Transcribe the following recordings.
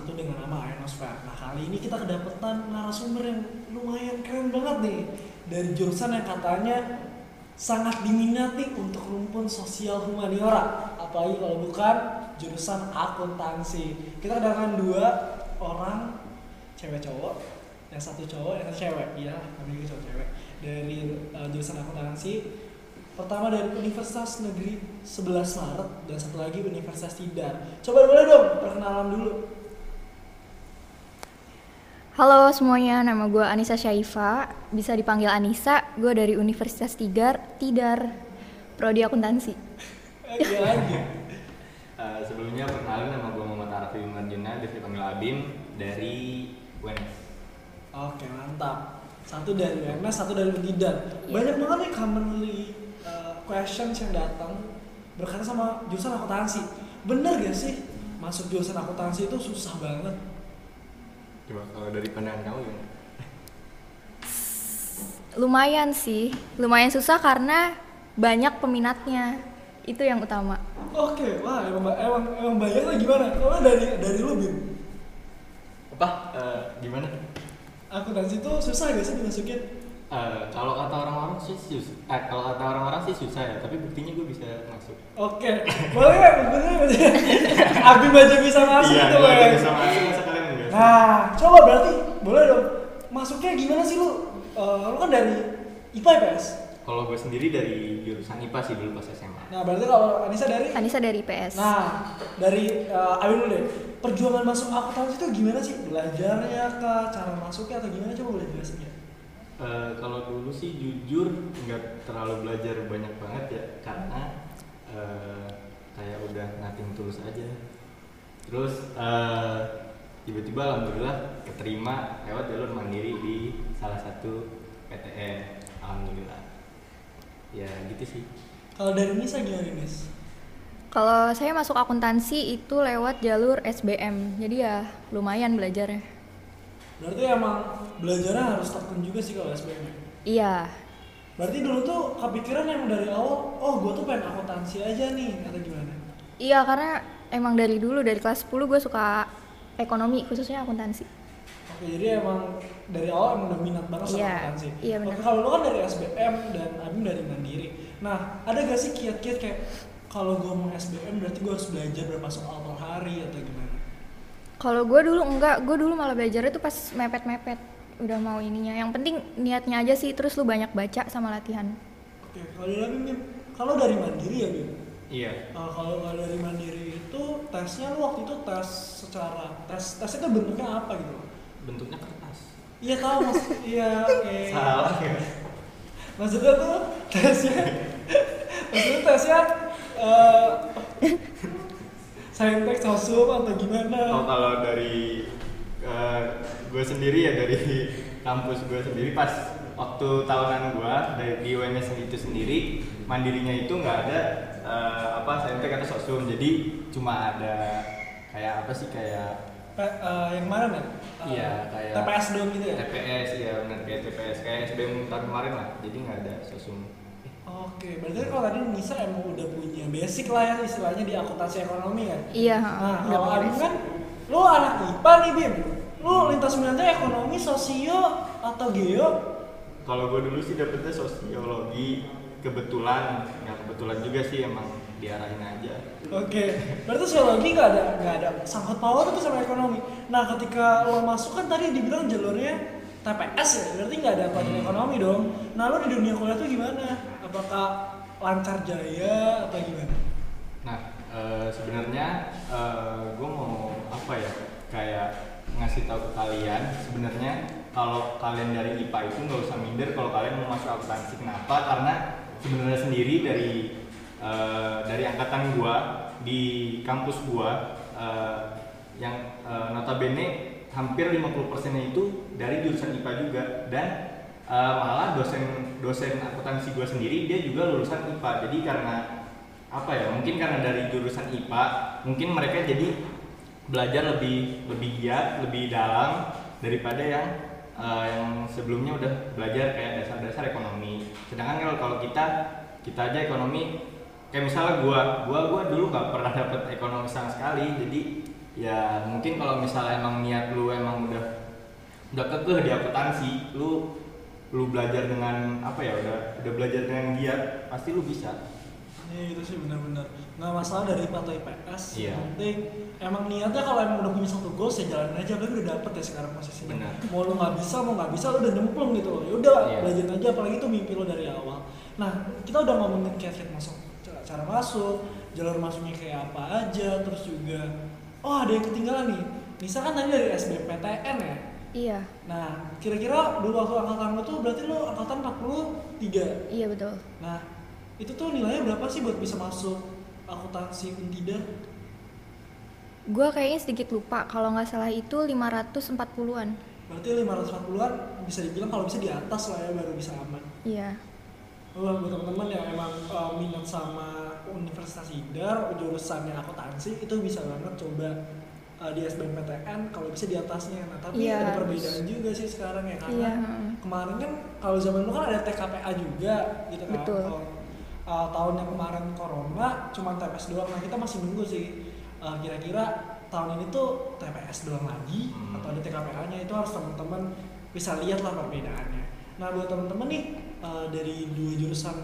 2021 dengan nama Ionosphere. Nah kali ini kita kedapetan narasumber yang lumayan keren banget nih dari jurusan yang katanya sangat diminati untuk rumpun sosial humaniora. Apalagi kalau bukan jurusan akuntansi. Kita kedatangan dua orang cewek cowok, yang satu cowok, yang satu cewek, iya, namanya cowok cewek dari uh, jurusan akuntansi pertama dari Universitas Negeri 11 Maret dan satu lagi Universitas Tidar. Coba boleh dong perkenalan dulu. Halo semuanya, nama gue Anissa Syaifa, bisa dipanggil Anissa, gue dari Universitas Tidar, Tidar, Prodi Akuntansi. Uh, sebelumnya perkenalkan nama gue Muhammad Arfi Marjuna, bisa dipanggil Abim dari UNS. Oke mantap. Satu dari UNS, satu dari Tidar. Iya. Banyak banget nih commonly uh, questions yang datang berkaitan sama jurusan akuntansi. Bener gak sih masuk jurusan akuntansi itu susah banget? Coba kalau dari pandangan kamu gimana? Lumayan sih, lumayan susah karena banyak peminatnya, itu yang utama. Oke, wah emang emang, emang banyak lah gimana? Kalau dari dari lu Bim, Apa? Uh, gimana? akuntansi itu susah gak sih dimasukin? Uh, kalau kata orang-orang sih sus eh, kalau kata orang-orang sih susah ya, tapi buktinya gue bisa masuk. Oke, boleh ya? Bener bener. Abi aja bisa masuk iya, itu gue Bang. bisa masuk, Nah, coba berarti boleh dong. Masuknya gimana sih lu? Eh, lu kan dari IPA IPS. Kalau gue sendiri dari jurusan IPA sih dulu pas SMA. Nah, berarti kalau Anissa dari Anissa dari IPS. Nah, dari uh, Abi dulu deh. Perjuangan masuk akuntansi itu gimana sih? Belajarnya kah? Cara masuknya atau gimana? Coba boleh jelasin ya. Eh, kalau dulu sih jujur nggak terlalu belajar banyak banget ya karena eh, kayak udah nothing tulus aja terus eh, tiba-tiba alhamdulillah keterima lewat jalur mandiri di salah satu PTN alhamdulillah ya gitu sih Kalau dari Nisa gimana Nis? Kalau saya masuk akuntansi itu lewat jalur SBM, jadi ya lumayan belajarnya. Berarti emang belajarnya harus tekun juga sih kalau SBM. ya? Iya, Berarti dulu tuh kepikiran emang dari awal, oh gue tuh pengen akuntansi aja nih, atau gimana? iya karena emang dari dulu dari kelas 10 gue suka ekonomi khususnya akuntansi. Oke, jadi emang dari awal emang udah minat banget sama Iya, akuntansi. iya benar. Kalau lu kan dari SBM dan Abim dari Mandiri. Nah, ada gak sih kiat-kiat kayak kalau gue mau SBM berarti gue harus belajar berapa soal per hari atau gimana? Kalau gue dulu enggak, gue dulu malah belajarnya tuh pas mepet-mepet. Udah mau ininya. Yang penting niatnya aja sih, terus lu banyak baca sama latihan. Oke, kalau dari kalau dari Mandiri ya Bim? Iya. Nah, kalau nggak dari Mandiri itu tesnya lu waktu itu tes secara tes tesnya tuh bentuknya apa gitu? Bentuknya kertas. Iya tahu mas, iya oke. salah ya. Maksudnya tuh tesnya, maksudnya tesnya eh saintek sosum atau gimana? Oh kalau dari gue sendiri ya dari kampus gue sendiri pas waktu tahunan gue dari di UNS itu sendiri mandirinya itu nggak ada eh, apa saintek atau sosum jadi cuma ada kayak apa sih kayak Pe- eh, yang mana men? Eh, Iya, kayak- TPS dong gitu ya. TPS ya benar kayak TPS kayak SBM tahun kemarin lah jadi nggak ada sosum Oke, berarti kalau tadi Nisa emang udah punya basic lah ya istilahnya di akuntansi ekonomi kan? Iya, Nah, kalau Abim kan, lu anak IPA nih Bim. Lu lintas minatnya ekonomi, sosio, atau geo? kalau gue dulu sih dapetnya sosiologi kebetulan nggak kebetulan juga sih emang diarahin aja Oke, berarti sosiologi nggak ada nggak ada sangkut paut itu sama ekonomi. Nah, ketika lo masuk kan tadi dibilang jalurnya TPS ya, berarti nggak ada pelajaran Hmm. ekonomi dong. Nah, lo di dunia kuliah tuh gimana? Apakah lancar jaya atau gimana? Nah, eh, sebenarnya gue mau apa ya? Kayak ngasih tahu ke kalian sebenarnya kalau kalian dari IPA itu nggak usah minder kalau kalian mau masuk akuntansi. Kenapa? Karena sebenarnya sendiri dari eh, dari angkatan gua di kampus gua eh, yang eh, notabene hampir 50%-nya itu dari jurusan IPA juga dan eh, malah dosen dosen akuntansi gua sendiri dia juga lulusan IPA. Jadi karena apa ya mungkin karena dari jurusan IPA mungkin mereka jadi belajar lebih lebih giat lebih dalam daripada yang eh, yang sebelumnya udah belajar kayak dasar-dasar ekonomi sedangkan kalau kita kita aja ekonomi kayak misalnya gua gua gua dulu nggak pernah dapet ekonomi sama sekali. Jadi ya mungkin kalau misalnya emang niat lu emang udah udah kekeh di akuntansi lu lu belajar dengan apa ya udah udah belajar dengan giat pasti lu bisa Iya itu sih benar-benar nggak masalah dari IPA atau IPS Iya. yang penting emang niatnya kalau emang udah punya satu goals ya jalanin aja lu udah dapet ya sekarang posisinya Benar. mau lu nggak bisa mau nggak bisa lu udah nyemplung gitu loh ya udah Iya. belajar aja apalagi itu mimpi lu dari awal nah kita udah ngomongin kayak masuk cara, masuk jalur masuknya kayak apa aja terus juga oh ada yang ketinggalan nih misalkan tadi dari SBMPTN ya Iya, nah kira-kira dulu waktu angkatan lu tuh berarti lu angkatan 43 iya betul. Nah, itu tuh nilainya berapa sih buat bisa masuk akuntansi Untida? Gue kayaknya sedikit lupa, kalau nggak salah itu 540-an. Berarti 540-an bisa dibilang kalau bisa di atas lah ya baru bisa aman. Iya, Oh, buat teman-teman yang emang uh, minat sama Universitas Idar, jurusannya akuntansi itu bisa banget coba uh, di SBMPTN kalau bisa di atasnya. Nah, tapi Iya, ada perbedaan juga sih sekarang ya karena iya. heeh. kemarin kan kalau zaman dulu kan ada TKPA juga gitu kan. Betul. Kalau, uh, tahun yang kemarin corona cuma TPS doang. Nah, kita masih nunggu sih uh, kira-kira tahun ini tuh TPS doang lagi Hmm. atau ada TKPA-nya itu harus teman-teman bisa lihat lah perbedaannya. Nah, buat teman-teman nih uh, dari dua jurusan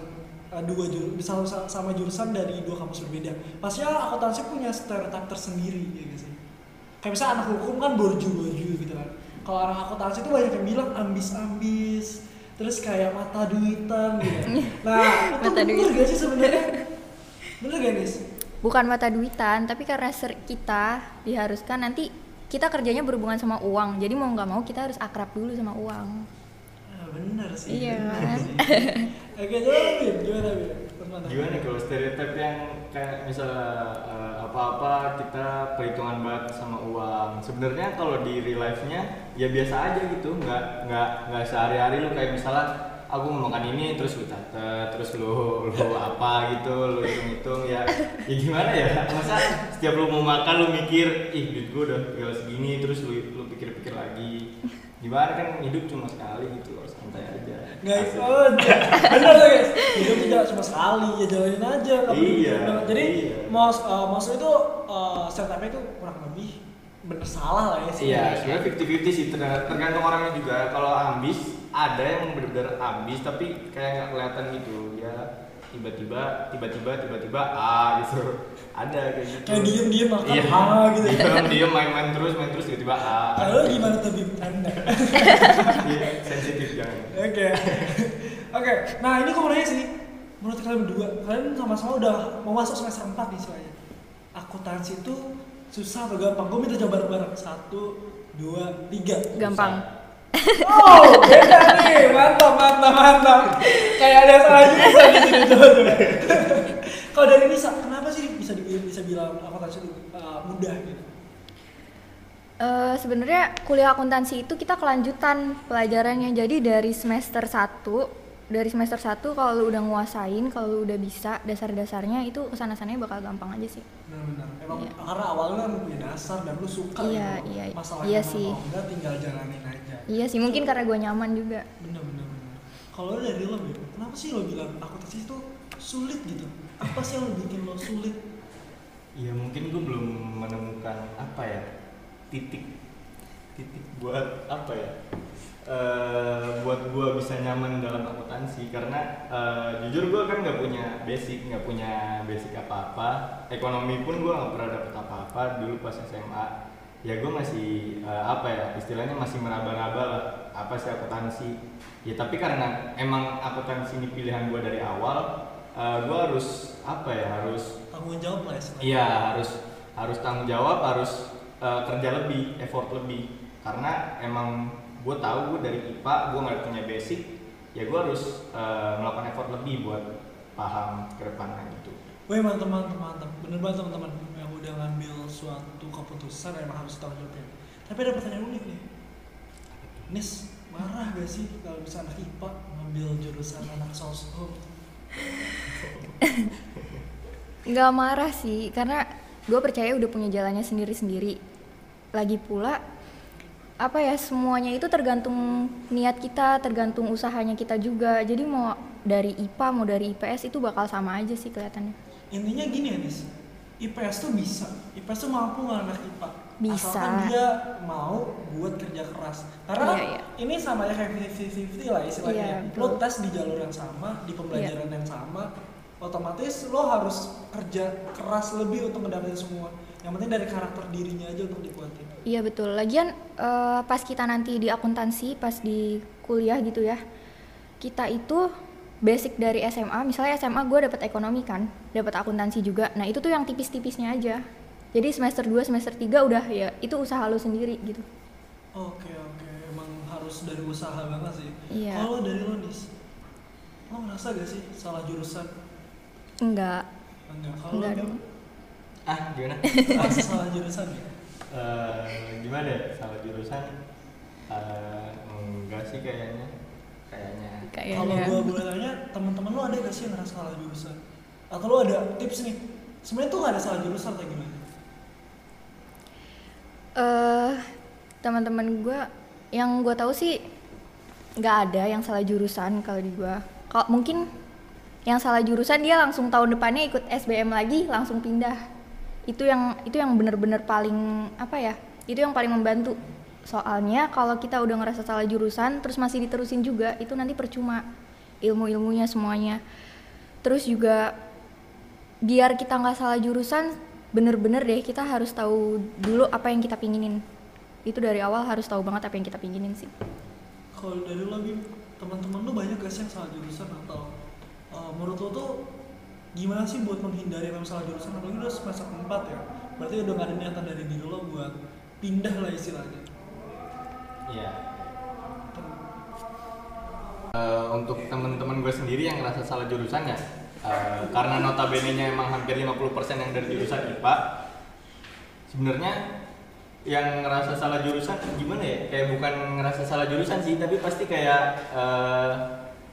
uh, dua jur bisa sa- sama jurusan dari dua kampus berbeda. Pasti akuntansi punya stereotip tersendiri ya gak sih? Kayak misalnya anak hukum kan borju-borju gitu kan. Kalau anak akuntansi itu banyak yang bilang ambis-ambis, terus kayak mata duitan gitu. Nah, itu Mata bener duitan. gak sih sebenarnya? Bener gak Nis? Bukan mata duitan, tapi karena ser- kita diharuskan nanti kita kerjanya berhubungan sama uang. Jadi mau nggak mau kita harus akrab dulu sama uang. Ah, bener sih. Iya bener kan? Oke, coba Bin, gimana Bin? Gimana kalau stereotip yang kayak misalnya eh, apa-apa kita perhitungan banget sama uang. Sebenarnya kalau di real life-nya ya biasa aja gitu. Nggak nggak nggak sehari-hari lu kayak misalnya aku mau makan ini terus lu catat terus lu lu apa gitu lu hitung-hitung ya. Ya gimana ya? Masa setiap lu mau makan lu mikir ih duit gua udah tinggal segini terus lu lu pikir-pikir lagi. Gimana kan hidup cuma sekali gitu loh Guys, Asik. oh, bener guys. Hidup tidak cuma sekali, ya jalanin aja. Iya, banget. Jadi, iya. mau uh, maksudnya itu uh, setupnya itu kurang lebih bener salah lah ya sih. Iya, sebenarnya fifty fifty sih ter- tergantung orangnya juga. Kalau ambis ada yang benar-benar ambis tapi kayak nggak kelihatan gitu. Ya tiba-tiba, tiba-tiba, tiba-tiba A gitu. Ada kayak gitu. Kayak diem-diem makan Iya, ah gitu. Diem, diem main-main terus, main terus tiba-tiba A. Kalau gimana tuh Bim? Anda? Iya, sensitif jangan. Oke. Oke, nah ini gue mau nanya sih. Menurut kalian berdua, kalian sama-sama udah mau masuk semester 4 nih soalnya. Akuntansi itu susah atau gampang? Gue minta jawab bareng-bareng. Satu, dua, tiga. Gampang. Oh, beda nih. Mantap, mantap, mantap. Kayak ada salah juga di sini. Kalau dari Nisa, kenapa sih bisa dibilang bisa bilang akuntansi itu uh, mudah gitu? Eh, sebenarnya kuliah akuntansi itu kita kelanjutan pelajarannya. Jadi dari semester 1, dari semester 1 kalau lu udah nguasain, kalau lu udah bisa dasar-dasarnya itu ke sana-sananya bakal gampang aja sih. Benar-benar. Emang Iya. karena awalnya lu punya dasar dan lu suka Iya, gitu. iya. Masalah Iya sih. atau enggak tinggal jalanin aja. Iya sih, mungkin karena gue nyaman juga. Bener-bener. Kalau lu dari lo, kenapa sih lo bilang akuntansi itu sulit gitu? Apa sih yang bikin lo sulit? Iya mungkin gue belum menemukan apa ya titik titik buat apa ya eh buat gue bisa nyaman dalam akuntansi. Karena eh, jujur gue kan nggak punya basic nggak punya basic apa apa ekonomi pun gue nggak pernah dapet apa apa dulu pas SMA ya gue masih eh, apa ya istilahnya masih meraba-raba lah apa sih akuntansi. Ya tapi karena emang akuntansi ini pilihan gue dari awal gue harus apa ya harus Tanggung jawab lah ya. Iya harus harus tanggung jawab harus eh, kerja lebih effort lebih. Karena emang gue tahu gue dari IPA gue nggak punya basic ya gue harus eh, melakukan effort lebih buat paham ke depannya gitu Wih mantap mantap mantap, bener banget teman-teman yang udah ngambil suatu keputusan emang harus tanggung jawabnya. Tapi ada pertanyaan unik nih, Nis marah gak sih kalau bisa anak IPA ngambil jurusan anak soshum? Nggak marah sih, karena gue percaya udah punya jalannya sendiri-sendiri. Lagi pula, apa ya semuanya itu tergantung niat kita, tergantung usahanya kita juga. Jadi mau dari IPA mau dari IPS itu bakal sama aja sih kelihatannya. intinya gini ya Nis IPS tuh bisa IPS tuh mampu ngalahin anak IPA Bisa. asalkan dia mau buat kerja keras karena Iya, iya. ini sama ya kayak 50-50 lah istilahnya Iya, lo tes di jalur yang sama di pembelajaran yang sama otomatis lo harus kerja keras lebih untuk mendapatkan semua yang penting dari karakter dirinya aja untuk dikuatin Iya betul. Lagian eh, pas kita nanti di akuntansi, pas di kuliah gitu ya, kita itu basic dari SMA. Misalnya SMA gue dapat ekonomi kan, dapat akuntansi juga. Nah itu tuh yang tipis-tipisnya aja. Jadi semester 2, semester 3 udah ya itu usaha lo sendiri gitu. oke oke emang harus dari usaha banget sih Iya. kalau dari lo Nis lo ngerasa gak sih salah jurusan Enggak, enggak kalau enggak. Ah gimana? Ngerasa salah jurusan ya? Eh, gimana ya? Salah jurusan? Eh, enggak sih kayaknya. Kayaknya. Kayaknya. Kalau gua boleh tanya, teman-teman lo ada gak sih yang ngerasa salah jurusan? Atau lo ada tips nih? Sebenarnya tuh gak ada salah jurusan atau gimana? eh teman-teman gue yang gue tahu sih nggak ada yang salah jurusan kalau di gue kalau mungkin yang salah jurusan dia langsung tahun depannya ikut SBM lagi langsung pindah itu yang itu yang bener-bener paling apa ya itu yang paling membantu. Soalnya kalau kita udah ngerasa salah jurusan terus masih diterusin juga itu nanti percuma ilmu-ilmunya semuanya. Terus juga biar kita nggak salah jurusan bener-bener deh kita harus tahu dulu apa yang kita pinginin. Itu dari awal harus tahu banget apa yang kita pinginin sih. Kalau dari lo, teman-teman lo banyak gak sih yang salah jurusan atau uh, menurut lo tuh gimana sih buat menghindari yang salah jurusan? Apalagi udah semester 4 ya, berarti udah gak ada niatan dari diri lo buat pindah lah istilahnya. Iya. Eh, untuk teman-teman gue sendiri yang ngerasa salah jurusan ya eh, karena notabene-nya emang hampir 50% yang dari jurusan IPA sebenarnya yang ngerasa salah jurusan gimana ya kayak bukan ngerasa salah jurusan sih tapi pasti kayak eh,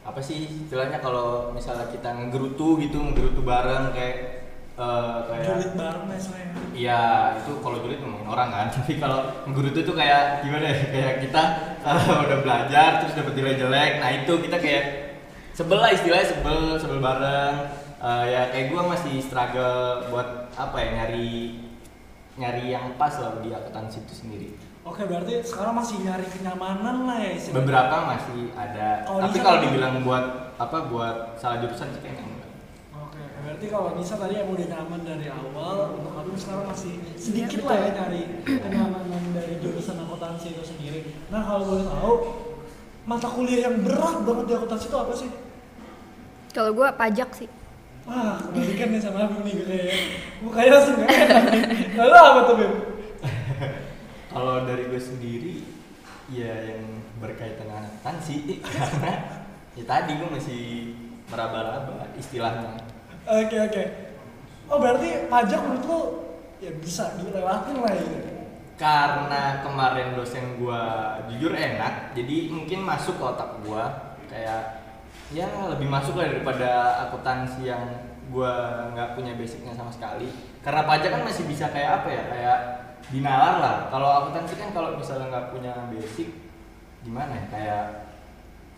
apa sih istilahnya kalau misalnya kita ngegerutu gitu ngegerutu bareng kayak eh, kayak Julid bareng ya istilahnya. Iya itu kalau julid ngomongin orang kan. Tapi kalau guru itu tuh kayak gimana ya? Kayak kita uh, udah belajar terus dapet nilai jelek. Nah itu kita kayak sebel lah istilahnya sebel sebel bareng. Uh, ya kayak gua masih struggle buat apa ya nyari nyari yang pas lah di akuntansi itu sendiri Oke, berarti sekarang masih nyari kenyamanan lah ya istilahnya. beberapa masih ada Kalau tapi kalau dibilang buat apa buat salah jurusan sih kayaknya enggak Oke, berarti kalau Nisa tadi yang udah nyaman dari awal, untuk kamu sekarang masih sedikit Iya, lah ya nyari kenyamanan dari jurusan akuntansi itu sendiri. Nah kalau boleh tahu, mata kuliah yang berat banget di akuntansi itu apa sih? kalau gue pajak sih Wah, kebalikan nih sama Bim nih gue kayaknya. Mukanya langsung gak enak nih. Lalu apa tuh Bim? Kalau dari gue sendiri, ya yang berkaitan dengan akuntansi karena ya tadi gue masih meraba-raba istilahnya. Oke oke. Oh berarti pajak menurut lo ya bisa dilewatin lah ya. Karena kemarin dosen gue jujur enak, jadi mungkin masuk ke otak gue kayak ya lebih masuk lah daripada akuntansi yang gue nggak punya basicnya sama sekali. Karena pajak kan masih bisa kayak apa ya kayak dinalar lah. Kalau akuntansi kan kalau misalnya nggak punya basic gimana ya kayak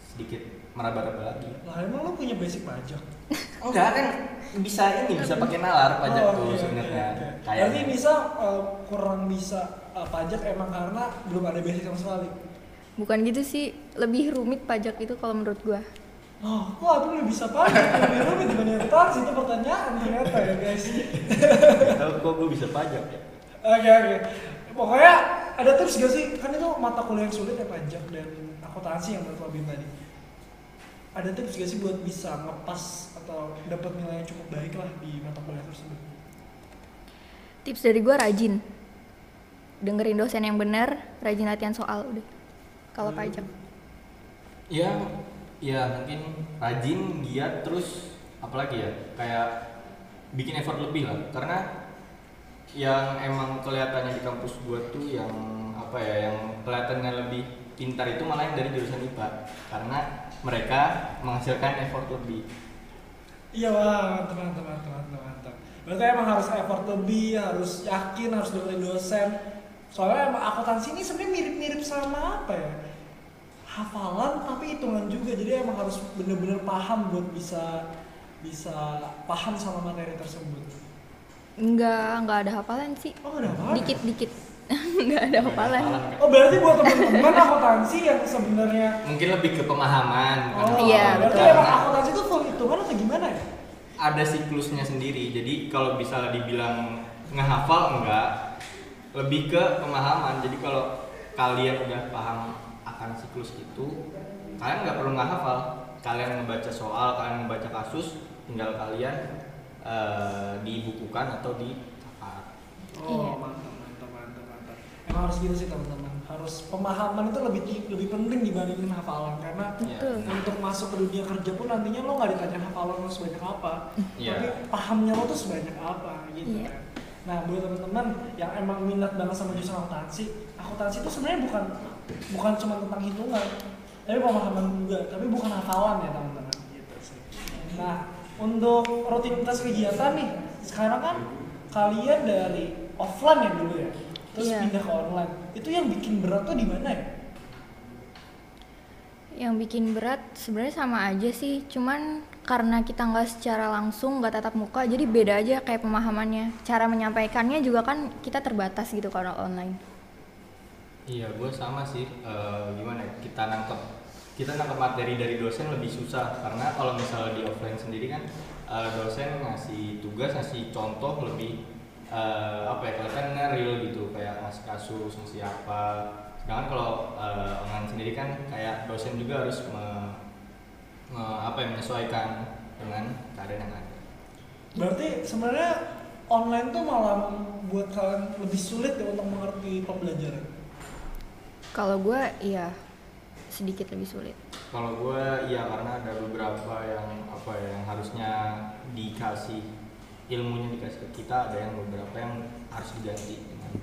sedikit meraba-raba lagi. Lah emang lo punya basic pajak? Enggak kan bisa ini bisa pakai nalar pajak Oh, tuh iya, sebenarnya. oke, oke. Kayak Berarti bisa uh, kurang bisa uh, pajak emang karena belum ada basic sama sekali. bukan gitu sih lebih rumit pajak itu kalau menurut gue Oh, kok aku lebih bisa pajak? Lebih rumit dibanding akuntansi itu pertanyaan ternyata ya guys. tahu kok gue bisa pajak ya. Oke oke. Pokoknya ada tips gak sih? Kan itu mata kuliah yang sulit ya pajak dan akuntansi yang menurut Robin tadi. Ada tips gak sih buat bisa ngepas atau dapat nilai yang cukup baik lah di mata kuliah tersebut? tips dari gue rajin dengerin dosen yang benar rajin latihan soal udah kalau Hmm. pajak Ya, ya mungkin rajin, giat, terus apalagi ya kayak bikin effort lebih lah. Karena yang emang kelihatannya di kampus gua tuh yang apa ya, yang kelihatannya lebih pintar itu malah yang dari jurusan IPA. Karena mereka menghasilkan effort lebih. Iya wah mantap mantap mantap mantap mantap. Berarti emang harus effort lebih, harus yakin, harus dengerin dosen. Soalnya emang akuntansi ini sebenarnya mirip-mirip sama apa ya? Hafalan tapi hitungan juga. Jadi emang harus bener-bener paham buat bisa bisa paham sama materi tersebut Nggak, nggak ada hafalan sih. oh ada apa Dikit-dikit. nggak ada hafalan. oh berarti buat teman-teman akuntansi yang sebenarnya Mungkin lebih ke pemahaman. oh Iya, hafalan. berarti betul. emang akuntansi itu full hitungan atau gimana ya Ada siklusnya sendiri. Jadi kalau bisa dibilang ngehafal enggak, lebih ke pemahaman. Jadi kalau kalian udah paham akan siklus itu, kalian nggak perlu ngehafal. Kalian membaca soal, kalian membaca kasus, tinggal kalian eh, dibukukan atau dicatat. oh Iya. mantap mantap mantap mantap emang harus gitu sih teman-teman harus pemahaman itu lebih lebih penting dibandingin hafalan karena Betul. untuk masuk ke dunia kerja pun nantinya lo nggak ditanya hafalan lo sebanyak apa Iya. tapi pahamnya lo tuh sebanyak apa gitu Iya. kan nah buat teman-teman yang emang minat banget sama jurusan akuntansi akuntansi itu sebenarnya bukan bukan cuma tentang hitungan tapi pemahaman juga tapi bukan hafalan ya teman-teman gitu sih nah untuk rutinitas kegiatan nih sekarang kan kalian dari offline ya dulu ya terus Iya. pindah ke online itu yang bikin berat tuh di mana ya Yang bikin berat sebenarnya sama aja sih, cuman karena kita nggak secara langsung nggak tatap muka, jadi beda aja kayak pemahamannya. Cara menyampaikannya juga kan kita terbatas gitu kalau online. Iya, gue sama sih. Eh, gimana? ya, Kita nangkep kita nangkep materi dari dosen lebih susah karena kalau misalnya di offline sendiri kan eh, dosen ngasih tugas, ngasih contoh lebih eh, apa ya? Kelihatannya real gitu, kayak ngasih kasus, ngasih apa. Sedangkan kalau eh, online sendiri kan kayak dosen juga harus me- me- apa ya, menyesuaikan dengan keadaan yang ada. Berarti sebenarnya online tuh malah buat kalian lebih sulit ya untuk mengerti pembelajaran. Kalau gue iya sedikit lebih sulit. Kalau gue iya karena ada beberapa yang apa ya yang harusnya dikasih ilmunya dikasih ke kita ada yang beberapa yang harus diganti dengan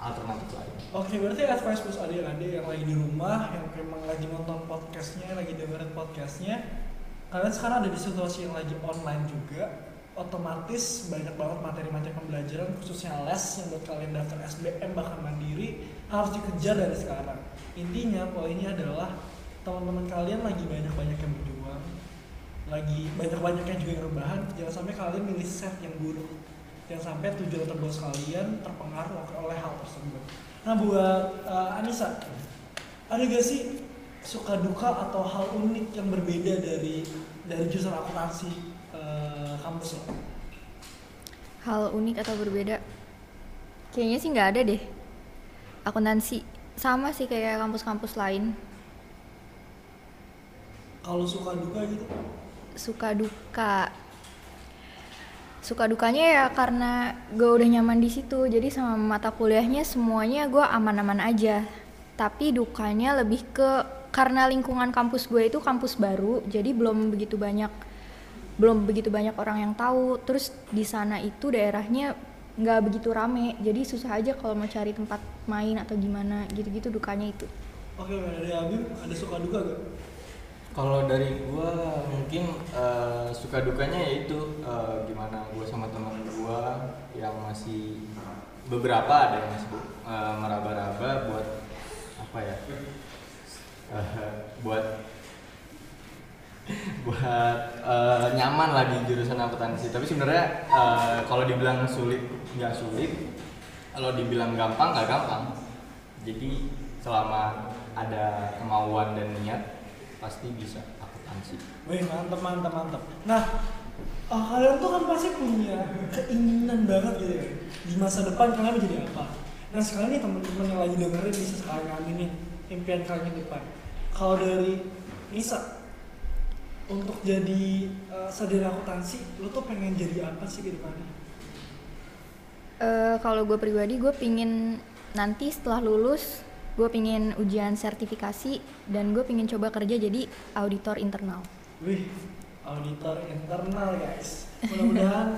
alternatif lain. Oke, berarti advice buat adik-adik yang lagi di rumah, yang memang lagi nonton podcastnya, lagi dengerin podcastnya, kalian sekarang ada di situasi yang lagi online juga, otomatis banyak banget materi-materi pembelajaran khususnya les yang buat kalian daftar SBM bahkan mandiri harus dikejar dari sekarang. Intinya poinnya adalah teman-teman kalian lagi banyak-banyak yang berjuang, lagi banyak-banyaknya juga yang rebahan, jangan sampai kalian milih set yang buruk yang sampai tujuan terbaik kalian terpengaruh oleh hal tersebut. Nah buat uh, Anissa, ada gak sih suka duka atau hal unik yang berbeda dari dari jurusan akuntansi uh, kampus lo? Hal unik atau berbeda? Kayaknya sih nggak ada deh. Akuntansi sama sih kayak kampus-kampus lain. Kalau suka duka gitu? Suka duka. Suka dukanya ya karena gue udah nyaman di situ. Jadi sama mata kuliahnya semuanya gue aman-aman aja. Tapi dukanya lebih ke karena lingkungan kampus gue itu kampus baru, jadi belum begitu banyak belum begitu banyak orang yang tahu. Terus di sana itu daerahnya nggak begitu rame, jadi susah aja kalau mau cari tempat main atau gimana gitu-gitu dukanya itu. Oke, dari Abim ada suka duka gak? Kalau dari gua mungkin eh, suka dukanya yaitu eh, gimana gua sama teman gua yang masih beberapa ada yang masih eh, meraba-raba buat apa ya? Eh, buat buat eh, nyaman lah di jurusan akuntansi. Tapi sebenarnya eh, kalau dibilang sulit nggak sulit, kalau dibilang gampang nggak gampang. Jadi selama ada kemauan dan niat pasti bisa akuntansi. Wih mantep mantep mantep. Nah uh, kalian tuh kan pasti punya keinginan banget gitu ya di masa depan kalian menjadi apa. Nah sekarang nih teman-teman yang lagi dengerin bisa sekarang aminin impian kalian ke depan. Kalau dari Nisa untuk jadi uh, sarjana akuntansi, lo tuh pengen jadi apa sih ke depannya? Eh, kalau gue pribadi gue pingin nanti setelah lulus gue pingin ujian sertifikasi dan gue pingin coba kerja jadi auditor internal. Wih, auditor internal guys. Mudah-mudahan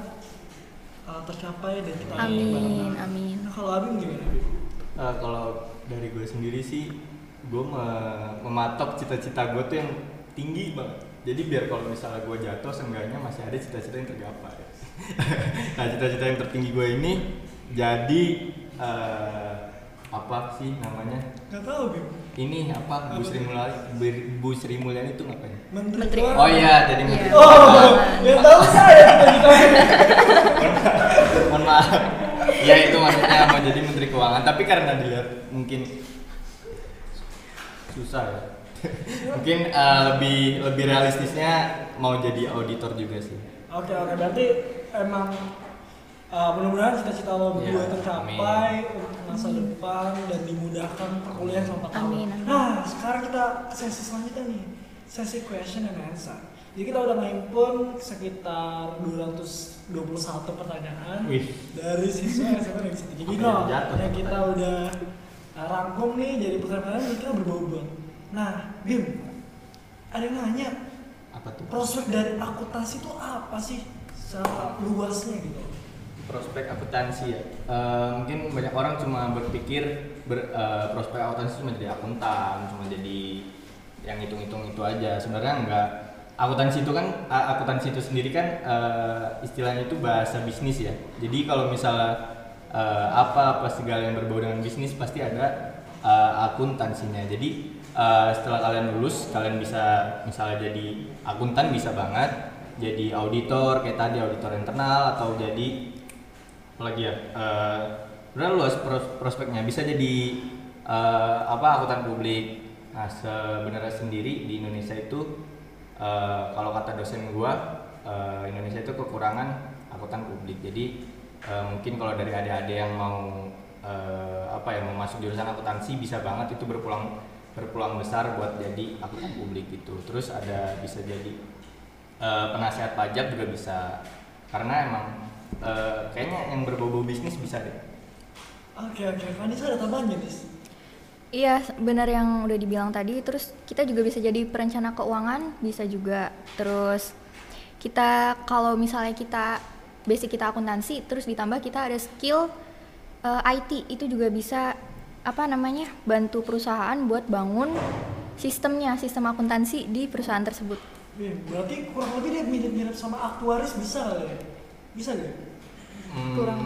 uh, tercapai dan kita Amin, bareng-bareng. amin. Nah kalau Abim gimana? Abim? Eh, kalau dari gue sendiri sih, gue me- mematok cita-cita gue tuh yang tinggi banget. Jadi biar kalau misalnya gue jatuh, seenggaknya masih ada cita-cita yang tergapai. nah cita-cita yang tertinggi gue ini jadi eh, apa sih namanya? Gak tau Bim. ini apa Bu Sri Mulyani Bu Sri Mulyani itu ngapain Menteri, Menteri. Oh iya jadi menteri Iya. Oh, yang tahu saya mohon maaf ya itu maksudnya mau jadi menteri keuangan tapi karena dilihat mungkin susah ya mungkin eh, lebih lebih realistisnya mau jadi auditor juga sih Oke oke berarti emang uh, mudah-mudahan cita-cita lo berdua Iya, tercapai untuk masa depan dan dimudahkan perkuliahan selama 4 tahun. Amin, amin. Nah sekarang kita ke sesi selanjutnya nih sesi question and answer. Jadi kita udah ngimpun sekitar 221 pertanyaan Wih. dari siswa SMA Negeri Satu Gigi Apa yang jatuh? yang kita udah uh, rangkum nih jadi pertanyaan kita berbobot. Nah, Bim, ada yang nanya apa tuh? prospek dari akuntansi itu apa sih? Secara luasnya gitu. Prospek akuntansi ya? Eh, mungkin banyak orang cuma berpikir ber, eh, prospek akuntansi cuma jadi akuntan cuma jadi yang hitung-hitung itu aja. Sebenarnya enggak. Akuntansi itu kan akuntansi itu sendiri kan eh, istilahnya itu bahasa bisnis ya. Jadi kalau misalnya eh, apa apa segala yang berbau dengan bisnis pasti ada eh, akuntansinya. Jadi eh, setelah kalian lulus kalian bisa misalnya jadi akuntan bisa banget. Jadi auditor kayak tadi auditor internal atau jadi apa lagi ya? Eh udah luas pros- prospeknya. Bisa jadi eh, apa akuntan publik. Nah sebenarnya sendiri di Indonesia itu eh, kalau kata dosen gua eh, Indonesia itu kekurangan akuntan publik. Jadi eh, mungkin kalau dari adik-adik yang mau eh, apa ya mau masuk jurusan akuntansi bisa banget itu berpulang berpeluang besar buat jadi akuntan publik gitu. Terus ada bisa jadi eh, penasihat pajak juga bisa. Karena emang eh, kayaknya yang berbau-bau bisnis bisa deh. Oke oke. Vanessa ada tambahannya nis Iya, benar yang udah dibilang tadi. Terus kita juga bisa jadi perencana keuangan, bisa juga. Terus kita kalau misalnya kita basic kita akuntansi, terus ditambah kita ada skill eh, IT itu juga bisa apa namanya bantu perusahaan buat bangun sistemnya, sistem akuntansi di perusahaan tersebut. Bim, berarti kurang lebih dia mirip-mirip sama aktuaris bisa kali ya bisa gak Hmm, Kurang.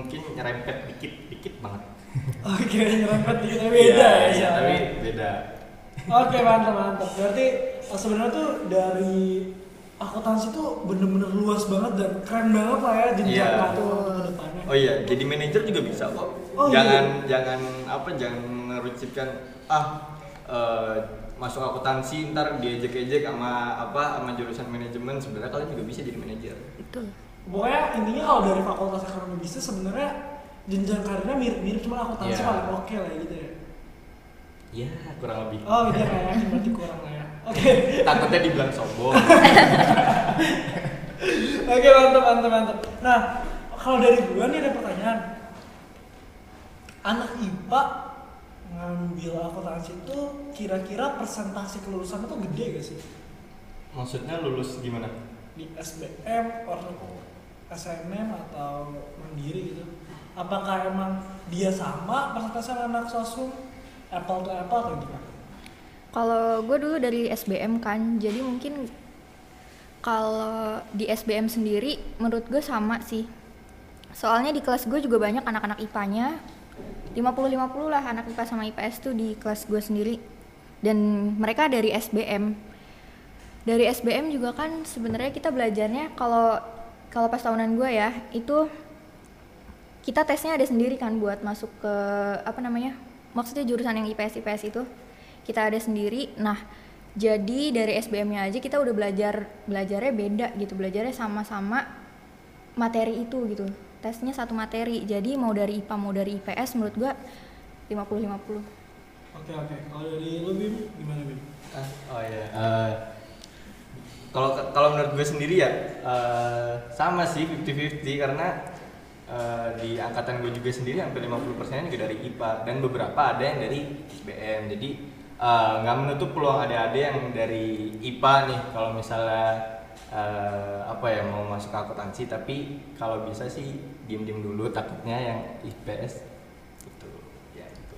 mungkin nyerempet dikit dikit banget. Oke nyerempet dikit tapi beda Iya, ya, iya, soalnya. tapi beda. Oke mantap mantap. Berarti eh, sebenarnya tuh dari akuntansi tuh bener-bener luas banget dan keren banget lah ya jenjang Iya. untuk ke depannya oh iya jadi manajer juga bisa kok. Oh, jangan iya. jangan apa jangan merucikkan ah eh, masuk akuntansi ntar diejek-ejek sama apa sama jurusan manajemen. Sebenarnya kalian juga bisa jadi manajer. Betul. pokoknya intinya kalau dari fakultas ekonomi bisnis sebenarnya jenjang karirnya mirip-mirip cuma akuntansi Iya. paling oke lah gitu ya. Ya kurang lebih. Oh iya kayak berarti kurang lah ya. Oke. Takutnya dibilang sombong. Oke mantap mantap mantap. Nah kalau dari gua nih ada pertanyaan. Anak IPA ngambil akuntansi itu kira-kira persentase kelulusan itu gede gak sih? Maksudnya lulus gimana? Di SBM atau SNM atau mandiri gitu. Apakah emang dia sama persentase anak sosum apple to apple atau gimana? Kalau gue dulu dari SBM kan, jadi mungkin kalau di SBM sendiri menurut gue sama sih. Soalnya di kelas gue juga banyak anak-anak IPA-nya. 50-50 lah anak IPA sama IPS tuh di kelas gue sendiri. Dan mereka dari SBM. Dari SBM juga kan sebenarnya kita belajarnya kalau kalau pas tahunan gue ya, itu kita tesnya ada sendiri kan buat masuk ke apa namanya? Maksudnya jurusan yang IPS IPS itu kita ada sendiri. Nah, jadi dari SBM-nya aja kita udah belajar belajarnya beda gitu, belajarnya sama-sama materi itu gitu. Tesnya satu materi. Jadi mau dari IPA mau dari IPS menurut gua 50-50. oke oke. Kalau dari lu Bim gimana Bim? Oh iya. Eh, kalau kalau menurut gue sendiri ya eh, sama sih 50-50 karena eh, di angkatan gue juga sendiri hampir 50% juga dari IPA dan beberapa ada yang dari SBM jadi eh, nggak menutup peluang ada-ada yang dari IPA nih. Kalau misalnya eh, apa ya mau masuk ke akuntansi tapi kalau bisa sih diem-diem dulu takutnya yang IPS gitu ya gitu.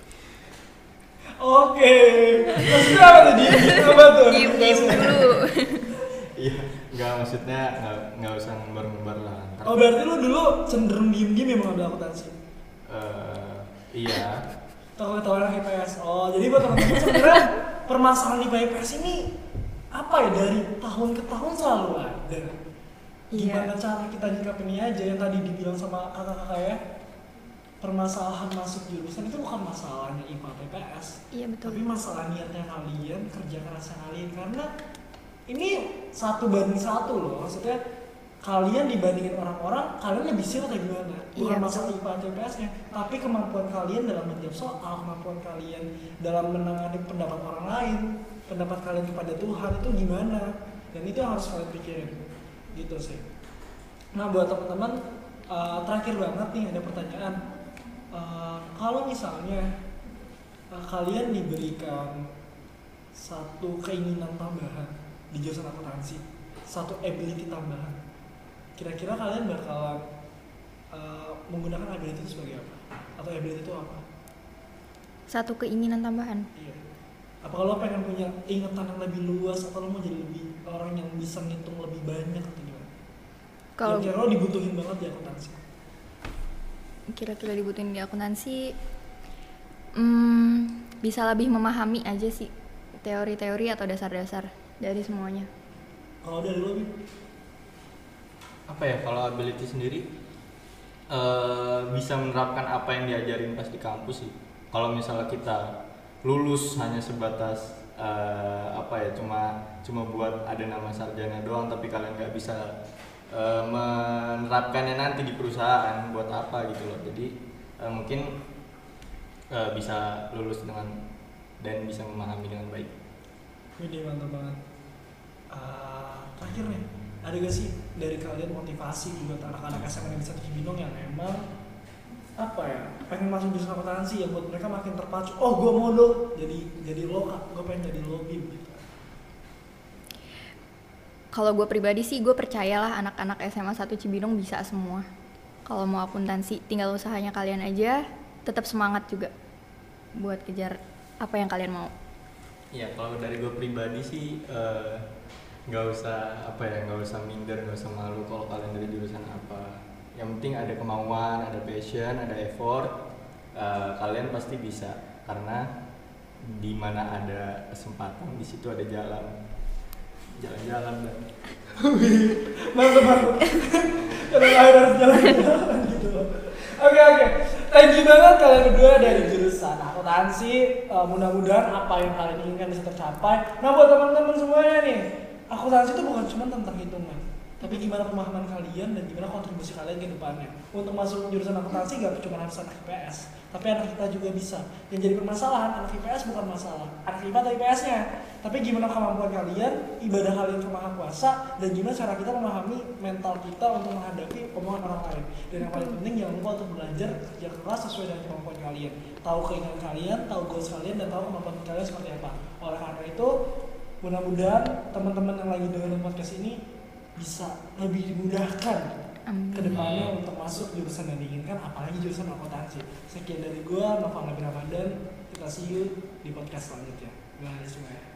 oke maksudnya apa tuh dia apa tuh Diem-diem dulu. Iya, nggak maksudnya nggak nggak usah ngembar-ngembar lah. Ntar, oh berarti lu dulu cenderung diem diem emang ambil akuntansi eh, iya, ketahuan anak IPS. Oh, jadi buat teman-teman sebenarnya permasalahan IPA IPS ini ya dari tahun ke tahun selalu ada. Gimana Iya. cara kita nyikapinnya aja yang tadi dibilang sama kakak-kakak ya. Permasalahan masuk jurusan itu bukan masalahnya IPA IPS. Iya betul. Tapi masalah niatnya kalian, kerja kerasnya kalian karena ini satu banding satu loh. Maksudnya kalian dibandingin orang-orang, kalian lebih sial atau gimana? Bukan Iya, masalah IPA atau IPS-nya, tapi kemampuan kalian dalam menjawab soal, kemampuan kalian dalam menangani pendapat orang lain, pendapat kalian kepada Tuhan itu gimana? Dan itu yang harus kalian pikirin. Gitu sih. Nah, buat teman-teman uh, terakhir banget nih ada pertanyaan. Uh, kalau misalnya uh, kalian diberikan satu keinginan tambahan di jurusan akuntansi, satu ability tambahan, kira-kira kalian bakalan uh, menggunakan ability itu sebagai apa? Atau ability itu apa? Satu keinginan tambahan. Iya. Apa lo pengen punya ingatan yang lebih luas atau lo mau jadi lebih orang yang bisa ngitung lebih banyak atau gimana? Kalau Kira-kira lo dibutuhin banget di akuntansi. kira-kira dibutuhin di akuntansi, hmm, bisa lebih memahami aja sih teori-teori atau dasar-dasar dari semuanya. Kalau dari lo, apa ya kalau ability sendiri eh, bisa menerapkan apa yang diajarin pas di kampus sih kalau misalnya kita lulus hanya sebatas eh, apa ya cuma cuma buat ada nama sarjana doang tapi kalian nggak bisa eh, menerapkannya nanti di perusahaan buat apa gitu loh jadi eh, mungkin eh, bisa lulus dengan dan bisa memahami dengan baik Ini mantap banget. Ah, terakhir nih, ada gak sih dari kalian motivasi buat anak-anak SMA Negeri 1 Cibinong yang emang apa ya pengen masuk jurusan akuntansi yang buat mereka makin terpacu oh gue mau lo jadi jadi lo gue pengen jadi lo bim gitu Kalau gue pribadi sih gue percayalah anak-anak SMA 1 Cibinong bisa semua. Kalau mau akuntansi tinggal usahanya kalian aja, tetap semangat juga buat kejar apa yang kalian mau. Ya kalau dari gue pribadi sih eh, nggak usah apa ya nggak usah minder nggak usah malu kalau kalian dari jurusan apa. Yang penting ada kemauan, ada passion, ada effort, eh, kalian pasti bisa. Karena di mana ada kesempatan di situ ada jalan. Jalan-jalan dan mantap mantap karena lahir harus jalan-jalan gitu oke oke. Thank you banget kalian berdua dari jurusan akuntansi. Eh, mudah-mudahan apa yang kalian inginkan bisa tercapai. Nah buat teman-teman semuanya nih akuntansi itu bukan cuma tentang hitungan tapi gimana pemahaman kalian dan gimana kontribusi kalian ke depannya? Untuk masuk jurusan akuntansi gak cuma harus anak IPS tapi anak IPA juga bisa. Yang jadi permasalahan anak IPS bukan masalah. Anak IPA atau IPS nya tapi gimana kemampuan kalian ibadah kalian ke maha kuasa dan gimana cara kita memahami mental kita untuk menghadapi omongan orang lain. Dan yang paling penting jangan lupa untuk belajar kerja keras sesuai dengan kemampuan kalian. Tahu keinginan kalian tahu goals kalian dan tahu kemampuan kalian seperti apa. Oleh karena itu mudah-mudahan teman-teman yang lagi dengerin podcast ini bisa lebih dimudahkan Amin. ke depannya untuk masuk jurusan yang diinginkan apalagi jurusan akuntansi. Sekian dari gua Nova Nabi Ramadan. Kita see you di podcast selanjutnya. Kasih semuanya